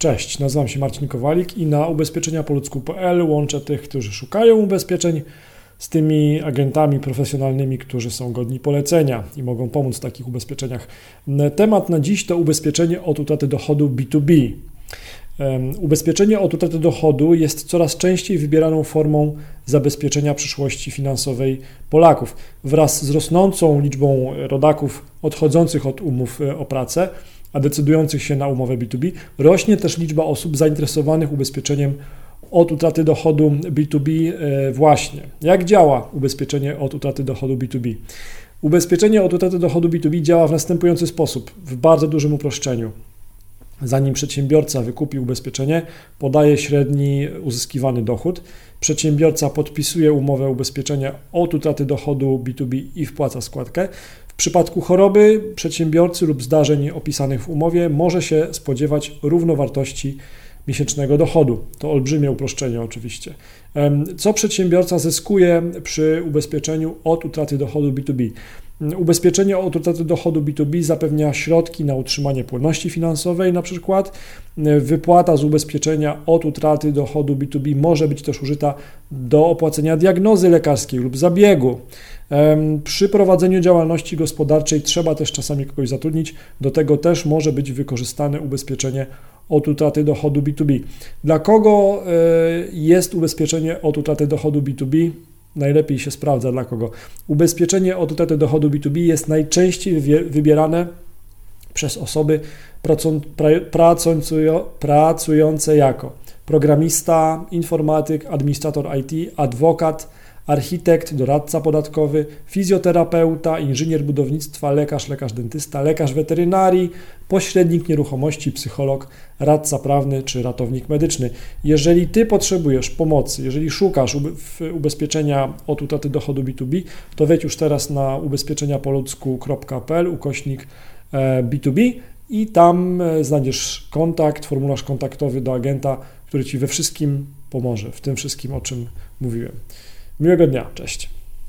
Cześć, nazywam się Marcin Kowalik i na ubezpieczeniapoludzku.pl łączę tych, którzy szukają ubezpieczeń z tymi agentami profesjonalnymi, którzy są godni polecenia i mogą pomóc w takich ubezpieczeniach. Temat na dziś to ubezpieczenie od utraty dochodu B2B. Ubezpieczenie od utraty dochodu jest coraz częściej wybieraną formą zabezpieczenia przyszłości finansowej Polaków. Wraz z rosnącą liczbą rodaków odchodzących od umów e, o pracę, a decydujących się na umowę B2B, rośnie też liczba osób zainteresowanych ubezpieczeniem od utraty dochodu B2B e, właśnie. Jak działa ubezpieczenie od utraty dochodu B2B? Ubezpieczenie od utraty dochodu B2B działa w następujący sposób, w bardzo dużym uproszczeniu. Zanim przedsiębiorca wykupi ubezpieczenie, podaje średni uzyskiwany dochód. Przedsiębiorca podpisuje umowę ubezpieczenia od utraty dochodu B2B i wpłaca składkę. W przypadku choroby przedsiębiorcy lub zdarzeń opisanych w umowie może się spodziewać równowartości miesięcznego dochodu. To olbrzymie uproszczenie oczywiście. Co przedsiębiorca zyskuje przy ubezpieczeniu od utraty dochodu B2B? Ubezpieczenie od utraty dochodu B2B zapewnia środki na utrzymanie płynności finansowej, na przykład wypłata z ubezpieczenia od utraty dochodu B2B może być też użyta do opłacenia diagnozy lekarskiej lub zabiegu. Przy prowadzeniu działalności gospodarczej trzeba też czasami kogoś zatrudnić, do tego też może być wykorzystane ubezpieczenie od utraty dochodu B2B. Dla kogo e, jest ubezpieczenie od utraty dochodu B2B? Najlepiej się sprawdza dla kogo. Ubezpieczenie od utraty dochodu B2B jest najczęściej wybierane przez osoby pracujące jako programista, informatyk, administrator IT, adwokat, architekt, doradca podatkowy, fizjoterapeuta, inżynier budownictwa, lekarz, lekarz dentysta, lekarz weterynarii, pośrednik nieruchomości, psycholog, radca prawny czy ratownik medyczny. Jeżeli Ty potrzebujesz pomocy, jeżeli szukasz ubezpieczenia od utraty dochodu B2B, to wejdź już teraz na ubezpieczeniapoludzku.pl ukośnik B2B e, i tam e, znajdziesz kontakt, formularz kontaktowy do agenta, który Ci we wszystkim pomoże, w tym wszystkim, o czym mówiłem. Miłego dnia, cześć.